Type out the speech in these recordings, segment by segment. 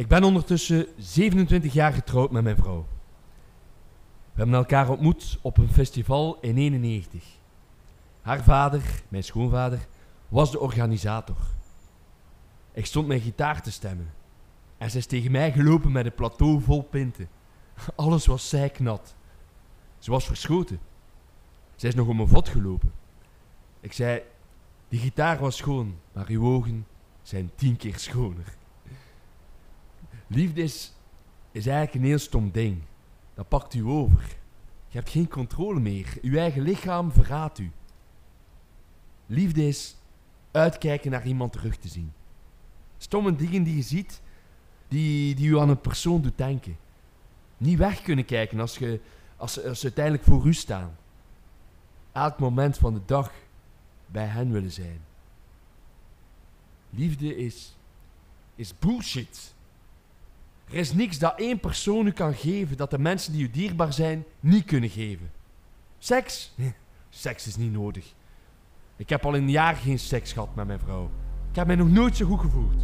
Ik ben ondertussen 27 jaar getrouwd met mijn vrouw. We hebben elkaar ontmoet op een festival in 91. Haar vader, mijn schoonvader, was de organisator. Ik stond mijn gitaar te stemmen. En ze is tegen mij gelopen met een plateau vol pinten. Alles was zijknat. Ze was verschoten. Zij is nog om mijn vod gelopen. Ik zei, die gitaar was schoon, maar uw ogen zijn tien keer schoner. Liefde is, is eigenlijk een heel stom ding. Dat pakt u over. Je hebt geen controle meer. Uw eigen lichaam verraadt u. Liefde is uitkijken naar iemand terug te zien. Stomme dingen die je ziet, die, die u aan een persoon doet denken. Niet weg kunnen kijken als, je, als, als ze uiteindelijk voor u staan. Elk moment van de dag bij hen willen zijn. Liefde is, is bullshit. Er is niks dat één persoon u kan geven dat de mensen die u dierbaar zijn niet kunnen geven. Seks? Seks is niet nodig. Ik heb al een jaar geen seks gehad met mijn vrouw. Ik heb mij nog nooit zo goed gevoeld.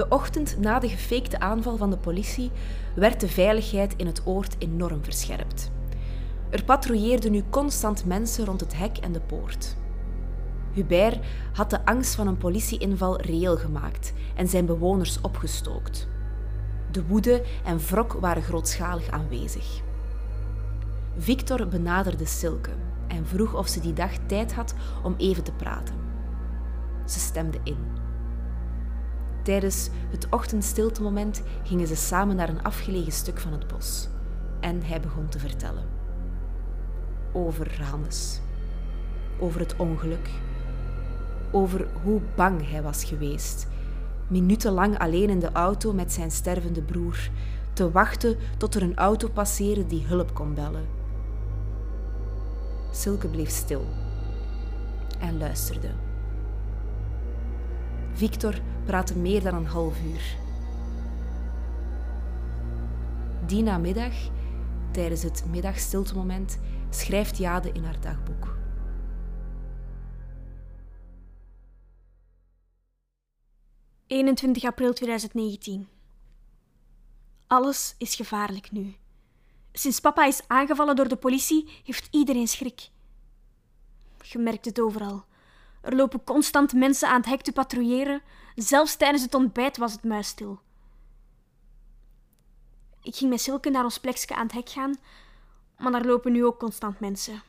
De ochtend na de gefakte aanval van de politie werd de veiligheid in het oord enorm verscherpt. Er patrouilleerden nu constant mensen rond het hek en de poort. Hubert had de angst van een politieinval reëel gemaakt en zijn bewoners opgestookt. De woede en wrok waren grootschalig aanwezig. Victor benaderde Silke en vroeg of ze die dag tijd had om even te praten. Ze stemde in. Tijdens het ochtendstiltemoment gingen ze samen naar een afgelegen stuk van het bos. En hij begon te vertellen. Over Hannes. Over het ongeluk. Over hoe bang hij was geweest. Minutenlang alleen in de auto met zijn stervende broer. Te wachten tot er een auto passeerde die hulp kon bellen. Silke bleef stil en luisterde. Victor praatte meer dan een half uur. Die namiddag, tijdens het middagstiltemoment, schrijft Jade in haar dagboek. ...21 april 2019. Alles is gevaarlijk nu. Sinds papa is aangevallen door de politie, heeft iedereen schrik. Je merkt het overal. Er lopen constant mensen aan het hek te patrouilleren. Zelfs tijdens het ontbijt was het muisstil. Ik ging met Silke naar ons plekje aan het hek gaan, maar daar lopen nu ook constant mensen.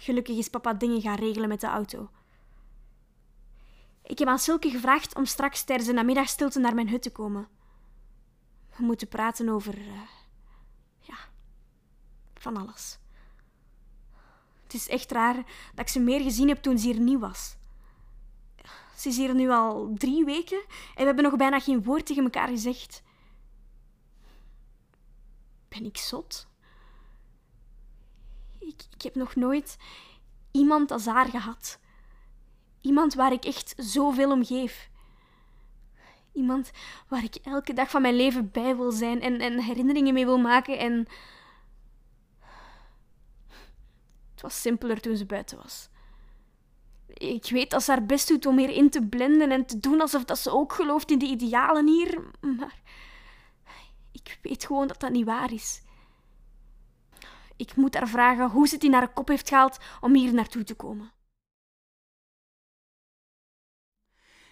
Gelukkig is papa dingen gaan regelen met de auto. Ik heb aan Silke gevraagd om straks tijdens de namiddagstilte naar mijn hut te komen. We moeten praten over. Uh, ja, van alles. Het is echt raar dat ik ze meer gezien heb toen ze hier nieuw was. Ze is hier nu al drie weken en we hebben nog bijna geen woord tegen elkaar gezegd. Ben ik zot? Ik, ik heb nog nooit iemand als haar gehad. Iemand waar ik echt zoveel om geef. Iemand waar ik elke dag van mijn leven bij wil zijn en, en herinneringen mee wil maken en het was simpeler toen ze buiten was. Ik weet dat ze haar best doet om hierin te blenden en te doen alsof dat ze ook gelooft in de idealen hier, maar ik weet gewoon dat dat niet waar is. Ik moet haar vragen hoe ze het in haar kop heeft gehaald om hier naartoe te komen.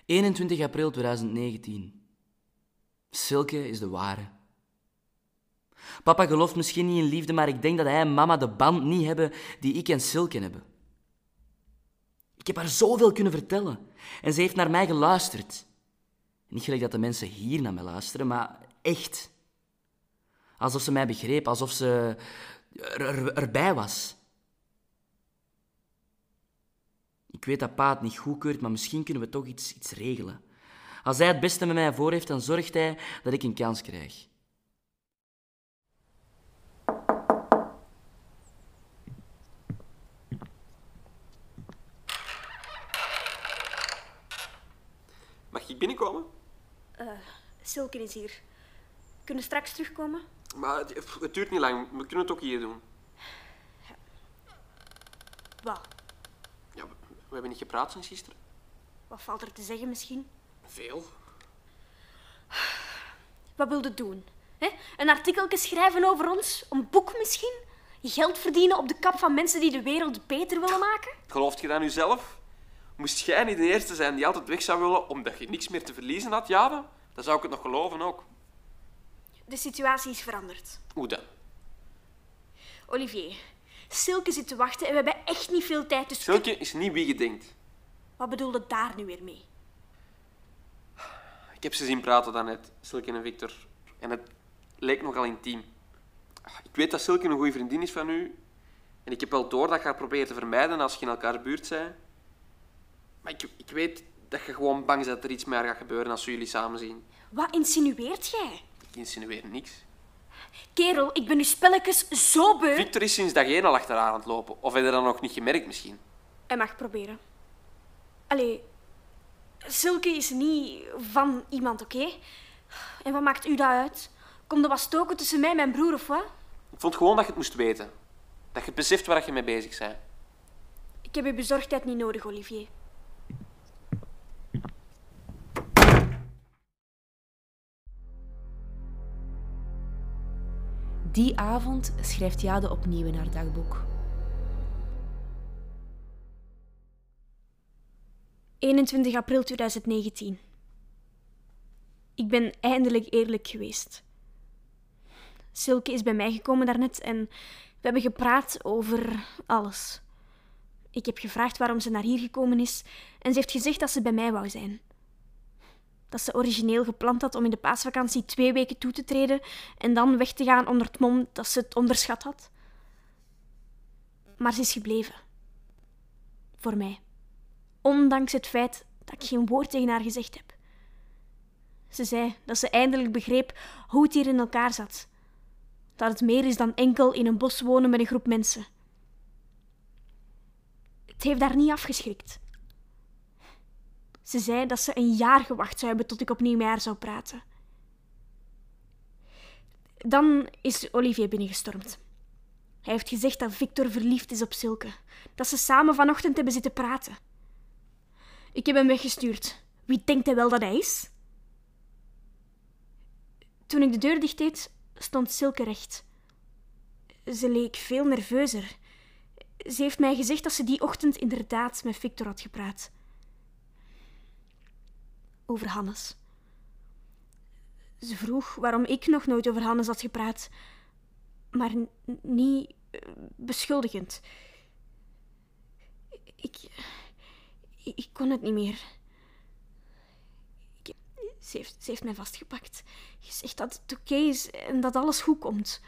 21 april 2019. Silke is de ware. Papa gelooft misschien niet in liefde, maar ik denk dat hij en mama de band niet hebben die ik en Silke hebben. Ik heb haar zoveel kunnen vertellen en ze heeft naar mij geluisterd. Niet gelijk dat de mensen hier naar mij luisteren, maar echt. Alsof ze mij begreep, alsof ze er, er- erbij was. Ik weet dat pa het niet goedkeurt, maar misschien kunnen we toch iets, iets regelen. Als hij het beste met mij voor heeft, dan zorgt hij dat ik een kans krijg. Mag ik binnenkomen? Silke is hier. Kunnen we straks terugkomen? Maar het, het duurt niet lang. We kunnen het ook hier doen. Wat? Ja, we, we hebben niet gepraat sinds gisteren. Wat valt er te zeggen misschien? Veel. Wat wilde doen? Hè? Een artikeltje schrijven over ons? Een boek misschien? Geld verdienen op de kap van mensen die de wereld beter willen maken? Gelooft je dat nu zelf? Moest jij niet de eerste zijn die altijd weg zou willen omdat je niks meer te verliezen had, Jade? Dan zou ik het nog geloven ook. De situatie is veranderd. Hoe dan? Olivier, Silke zit te wachten en we hebben echt niet veel tijd, dus... Silke is niet wie je denkt. Wat bedoelde daar nu weer mee? Ik heb ze zien praten daarnet, Silke en Victor. En het leek nogal intiem. Ik weet dat Silke een goede vriendin is van u. En ik heb wel door dat je haar probeert te vermijden als je in elkaar buurt bent. Maar ik, ik weet dat je gewoon bang bent dat er iets meer gaat gebeuren als we jullie samen zien. Wat insinueert jij? Ik insinueer niks. Kerel, ik ben uw spelletjes zo beu. Victor is sinds dag één al achteraan aan het lopen. Of heb je dat nog niet gemerkt misschien? Hij mag proberen. Allee, Silke is niet van iemand, oké? En wat maakt u dat uit? Komt er wat stoken tussen mij en mijn broer of wat? Ik vond gewoon dat je het moest weten. Dat je beseft waar je mee bezig bent. Ik heb uw bezorgdheid niet nodig, Olivier. Die avond schrijft Jade opnieuw in haar dagboek. 21 april 2019. Ik ben eindelijk eerlijk geweest. Silke is bij mij gekomen daarnet en we hebben gepraat over alles. Ik heb gevraagd waarom ze naar hier gekomen is en ze heeft gezegd dat ze bij mij wou zijn. Dat ze origineel gepland had om in de paasvakantie twee weken toe te treden en dan weg te gaan onder het mom dat ze het onderschat had. Maar ze is gebleven. Voor mij ondanks het feit dat ik geen woord tegen haar gezegd heb. Ze zei dat ze eindelijk begreep hoe het hier in elkaar zat. Dat het meer is dan enkel in een bos wonen met een groep mensen. Het heeft haar niet afgeschrikt. Ze zei dat ze een jaar gewacht zou hebben tot ik opnieuw met haar zou praten. Dan is Olivier binnengestormd. Hij heeft gezegd dat Victor verliefd is op Silke. Dat ze samen vanochtend hebben zitten praten. Ik heb hem weggestuurd. Wie denkt hij wel dat hij is? Toen ik de deur dicht deed, stond Silke recht. Ze leek veel nerveuzer. Ze heeft mij gezegd dat ze die ochtend inderdaad met Victor had gepraat. Over Hannes. Ze vroeg waarom ik nog nooit over Hannes had gepraat, maar niet eh, beschuldigend. Ik. Ik, kon het niet meer. Ze, heeft, ze heeft mij vastgepakt. Gezegd dat het oké is en dat alles goed komt.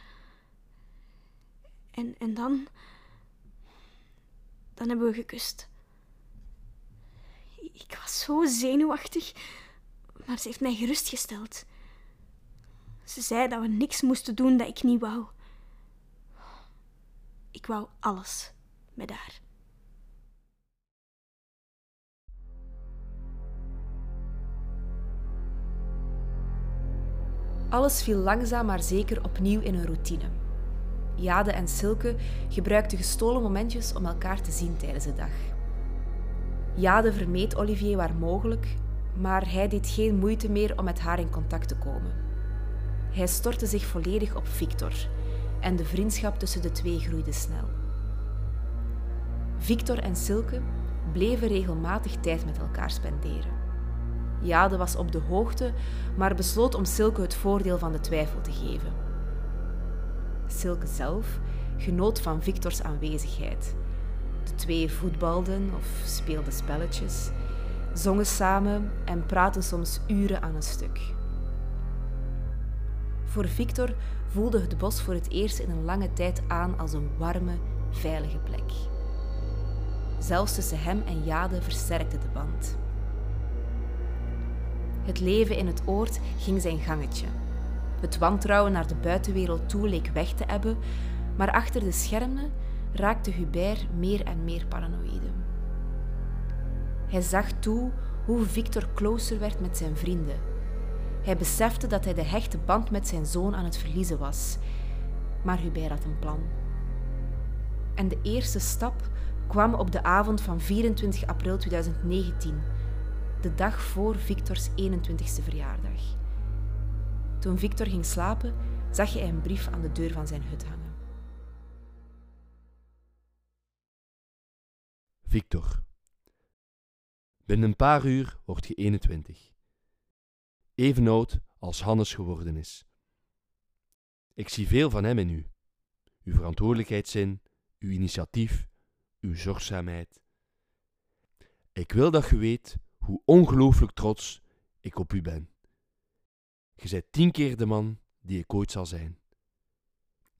En, en dan. Dan hebben we gekust. Ik was zo zenuwachtig, maar ze heeft mij gerustgesteld. Ze zei dat we niks moesten doen dat ik niet wou. Ik wou alles met haar. Alles viel langzaam maar zeker opnieuw in een routine. Jade en Silke gebruikten gestolen momentjes om elkaar te zien tijdens de dag. Jade vermeed Olivier waar mogelijk, maar hij deed geen moeite meer om met haar in contact te komen. Hij stortte zich volledig op Victor en de vriendschap tussen de twee groeide snel. Victor en Silke bleven regelmatig tijd met elkaar spenderen. Jade was op de hoogte, maar besloot om Silke het voordeel van de twijfel te geven. Silke zelf genoot van Victors aanwezigheid. De twee voetbalden of speelden spelletjes, zongen samen en praten soms uren aan een stuk. Voor Victor voelde het bos voor het eerst in een lange tijd aan als een warme, veilige plek. Zelfs tussen hem en Jade versterkte de band. Het leven in het oord ging zijn gangetje. Het wantrouwen naar de buitenwereld toe leek weg te ebben, maar achter de schermen raakte Hubert meer en meer paranoïde. Hij zag toe hoe Victor closer werd met zijn vrienden. Hij besefte dat hij de hechte band met zijn zoon aan het verliezen was. Maar Hubert had een plan. En de eerste stap kwam op de avond van 24 april 2019, de dag voor Victors 21ste verjaardag. Toen Victor ging slapen, zag hij een brief aan de deur van zijn hut hangen. Victor. Binnen een paar uur word je 21. Even oud als Hannes geworden is. Ik zie veel van hem in u. Uw verantwoordelijkheidszin, uw initiatief, uw zorgzaamheid. Ik wil dat je weet hoe ongelooflijk trots ik op u ben. Je bent tien keer de man die ik ooit zal zijn.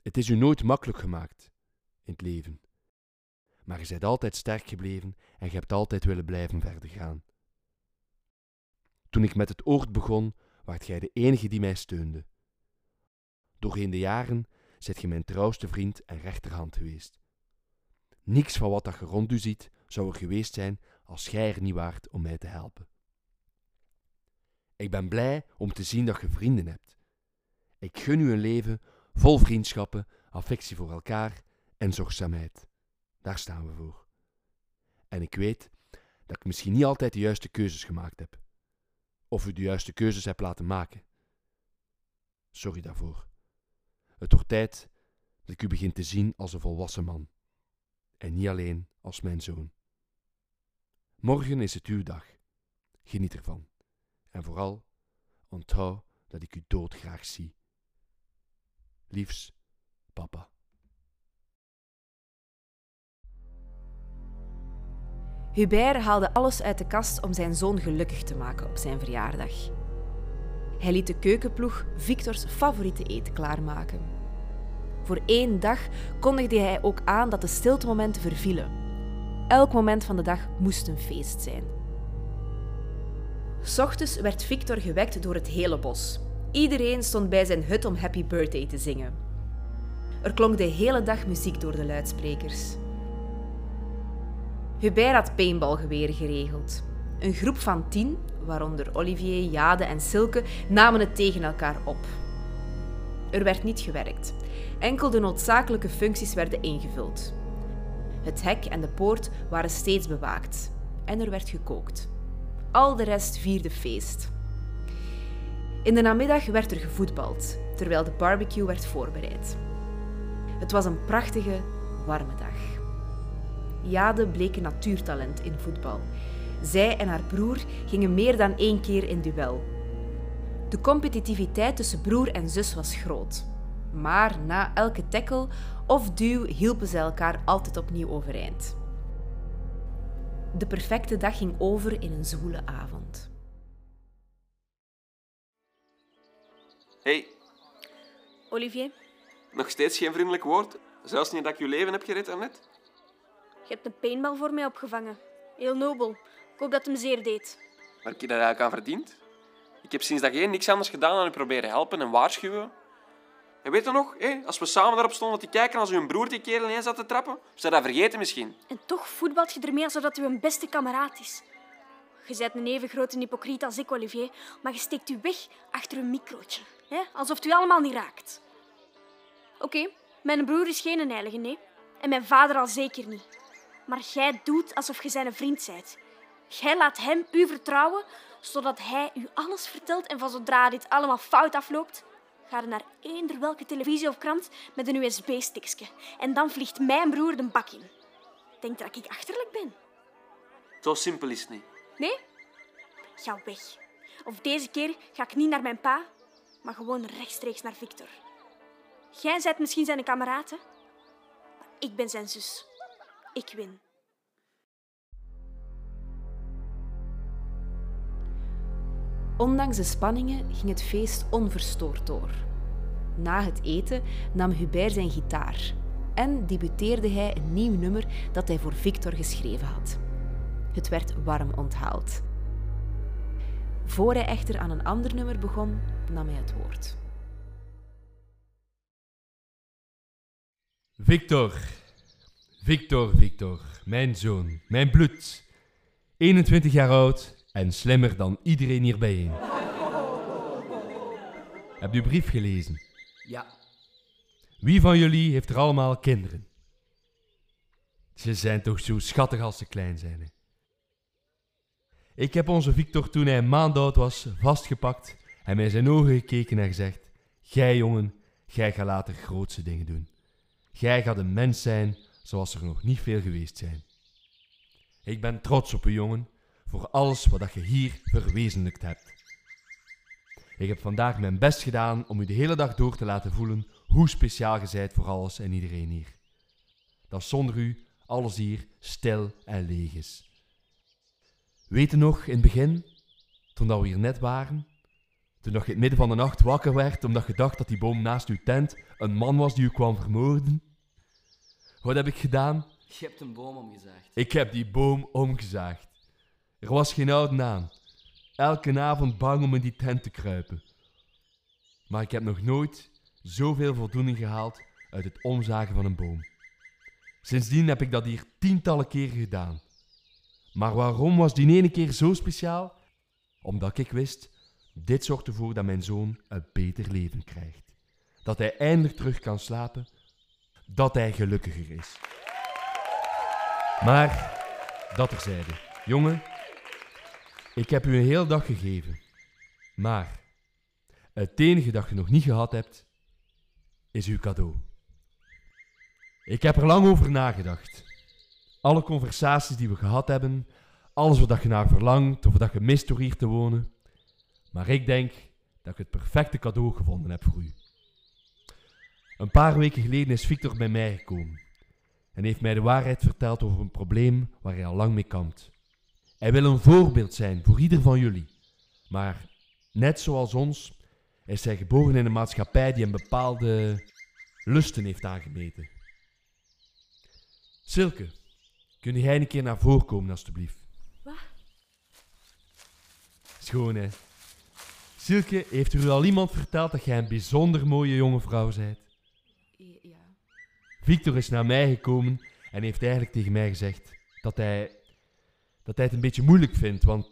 Het is u nooit makkelijk gemaakt in het leven. Maar je bent altijd sterk gebleven en je hebt altijd willen blijven verder gaan. Toen ik met het oord begon, waart gij de enige die mij steunde. Doorheen de jaren zijt je mijn trouwste vriend en rechterhand geweest. Niks van wat dat je rond u ziet zou er geweest zijn als gij er niet waart om mij te helpen. Ik ben blij om te zien dat je vrienden hebt. Ik gun u een leven vol vriendschappen, affectie voor elkaar en zorgzaamheid. Daar staan we voor. En ik weet dat ik misschien niet altijd de juiste keuzes gemaakt heb. Of u de juiste keuzes hebt laten maken. Sorry daarvoor. Het wordt tijd dat ik u begin te zien als een volwassen man. En niet alleen als mijn zoon. Morgen is het uw dag. Geniet ervan. En vooral, onthoud dat ik u doodgraag zie. Liefs, papa. Hubert haalde alles uit de kast om zijn zoon gelukkig te maken op zijn verjaardag. Hij liet de keukenploeg Victors favoriete eten klaarmaken. Voor één dag kondigde hij ook aan dat de stiltemomenten vervielen. Elk moment van de dag moest een feest zijn. Ochtends werd Victor gewekt door het hele bos. Iedereen stond bij zijn hut om Happy Birthday te zingen. Er klonk de hele dag muziek door de luidsprekers. Hubert had paintballgeweren geregeld. Een groep van tien, waaronder Olivier, Jade en Silke, namen het tegen elkaar op. Er werd niet gewerkt. Enkel de noodzakelijke functies werden ingevuld. Het hek en de poort waren steeds bewaakt. En er werd gekookt. Al de rest vierde feest. In de namiddag werd er gevoetbald, terwijl de barbecue werd voorbereid. Het was een prachtige, warme dag. Jade bleek een natuurtalent in voetbal. Zij en haar broer gingen meer dan één keer in duel. De competitiviteit tussen broer en zus was groot. Maar na elke tackle of duw hielpen ze elkaar altijd opnieuw overeind. De perfecte dag ging over in een zwoele avond. hey, Olivier, nog steeds geen vriendelijk woord? Zelfs niet dat ik je leven heb gered daarnet? Je hebt een paintball voor mij opgevangen. Heel nobel. Ik hoop dat het hem zeer deed. Waar heb je daar eigenlijk aan verdiend? Ik heb sinds dag één niks anders gedaan dan u proberen helpen en waarschuwen. En weet je nog, hé, als we samen daarop stonden te kijken als uw broer die kerel ineens zat te trappen? Zou dat vergeten misschien? En toch voetbalt je ermee alsof dat u een beste kameraad is. Je bent een even grote hypocriet als ik, Olivier, maar je steekt u weg achter een microotje. Hè? Alsof u allemaal niet raakt. Oké, mijn broer is geen heilige, nee. En mijn vader al zeker niet. Maar jij doet alsof je zijn vriend bent. Jij laat hem u vertrouwen, zodat hij u alles vertelt en van zodra dit allemaal fout afloopt, ga je naar eender welke televisie of krant met een USB-stickje. En dan vliegt mijn broer de bak in. Denk dat ik achterlijk ben? Zo simpel is het niet. Nee? Ga weg. Of deze keer ga ik niet naar mijn pa, maar gewoon rechtstreeks naar Victor. Jij bent misschien zijn kameraad, hè? Maar ik ben zijn zus. Ik win. Ondanks de spanningen ging het feest onverstoord door. Na het eten nam Hubert zijn gitaar en debuteerde hij een nieuw nummer dat hij voor Victor geschreven had. Het werd warm onthaald. Voor hij echter aan een ander nummer begon, nam hij het woord. Victor. Victor, Victor. Mijn zoon. Mijn bloed. 21 jaar oud en slimmer dan iedereen hier bijeen. Heb je brief gelezen? Ja, Wie van jullie heeft er allemaal kinderen? Ze zijn toch zo schattig als ze klein zijn. Hè? Ik heb onze Victor toen hij een maand oud was vastgepakt en mij in zijn ogen gekeken en gezegd: Gij jongen, gij gaat later grootste dingen doen. Gij gaat een mens zijn zoals er nog niet veel geweest zijn. Ik ben trots op u, jongen, voor alles wat je hier verwezenlijkt hebt. Ik heb vandaag mijn best gedaan om u de hele dag door te laten voelen hoe speciaal je zijt voor alles en iedereen hier. Dat zonder u alles hier stil en leeg is. Weet je nog in het begin, toen we hier net waren? Toen dat je in het midden van de nacht wakker werd omdat je dacht dat die boom naast uw tent een man was die u kwam vermoorden? Wat heb ik gedaan? je hebt een boom omgezaagd. Ik heb die boom omgezaagd. Er was geen oude aan. Elke avond bang om in die tent te kruipen. Maar ik heb nog nooit zoveel voldoening gehaald uit het omzagen van een boom. Sindsdien heb ik dat hier tientallen keren gedaan. Maar waarom was die ene keer zo speciaal? Omdat ik wist, dit zorgt ervoor dat mijn zoon een beter leven krijgt. Dat hij eindelijk terug kan slapen, dat hij gelukkiger is. Maar, dat terzijde. Jongen, ik heb u een hele dag gegeven. Maar, het enige dat je nog niet gehad hebt, is uw cadeau. Ik heb er lang over nagedacht. Alle conversaties die we gehad hebben, alles wat je naar verlangt of wat je mist door hier te wonen. Maar ik denk dat ik het perfecte cadeau gevonden heb voor u. Een paar weken geleden is Victor bij mij gekomen en heeft mij de waarheid verteld over een probleem waar hij al lang mee kampt. Hij wil een voorbeeld zijn voor ieder van jullie. Maar net zoals ons is hij geboren in een maatschappij die hem bepaalde lusten heeft aangemeten. Silke, kun jij een keer naar voren komen, alstublieft? Wat? Schoon, hè? Silke, heeft er u al iemand verteld dat jij een bijzonder mooie jonge vrouw bent? Victor is naar mij gekomen en heeft eigenlijk tegen mij gezegd dat hij, dat hij het een beetje moeilijk vindt. Want,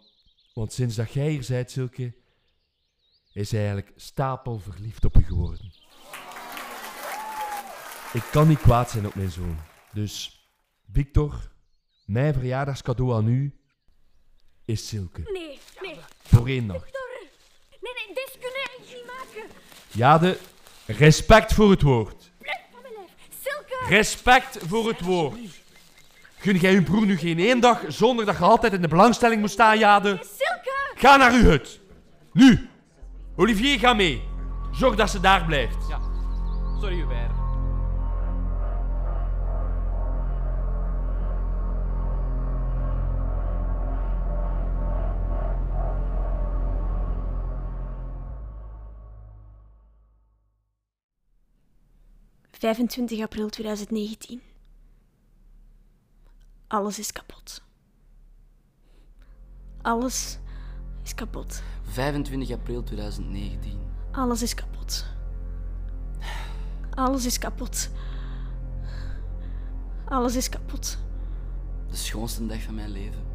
want sinds dat jij hier bent, Silke, is hij eigenlijk stapelverliefd op u geworden. Ik kan niet kwaad zijn op mijn zoon. Dus, Victor, mijn verjaardagscadeau aan u is Silke. Nee, nee. Voor één nacht. Nee, nee, dit kunnen we niet maken. Jade, respect voor het woord. Van mijn lijf. Silke! Respect voor het woord. Gun jij uw broer nu geen één dag zonder dat je altijd in de belangstelling moet staan, Jade? Silke! Ga naar uw hut. Nu. Olivier, ga mee. Zorg dat ze daar blijft. Ja, sorry Hubert. – 25 april 2019. Alles is kapot. Alles is kapot. 25 april 2019. Alles is kapot. Alles is kapot. Alles is kapot. De schoonste dag van mijn leven.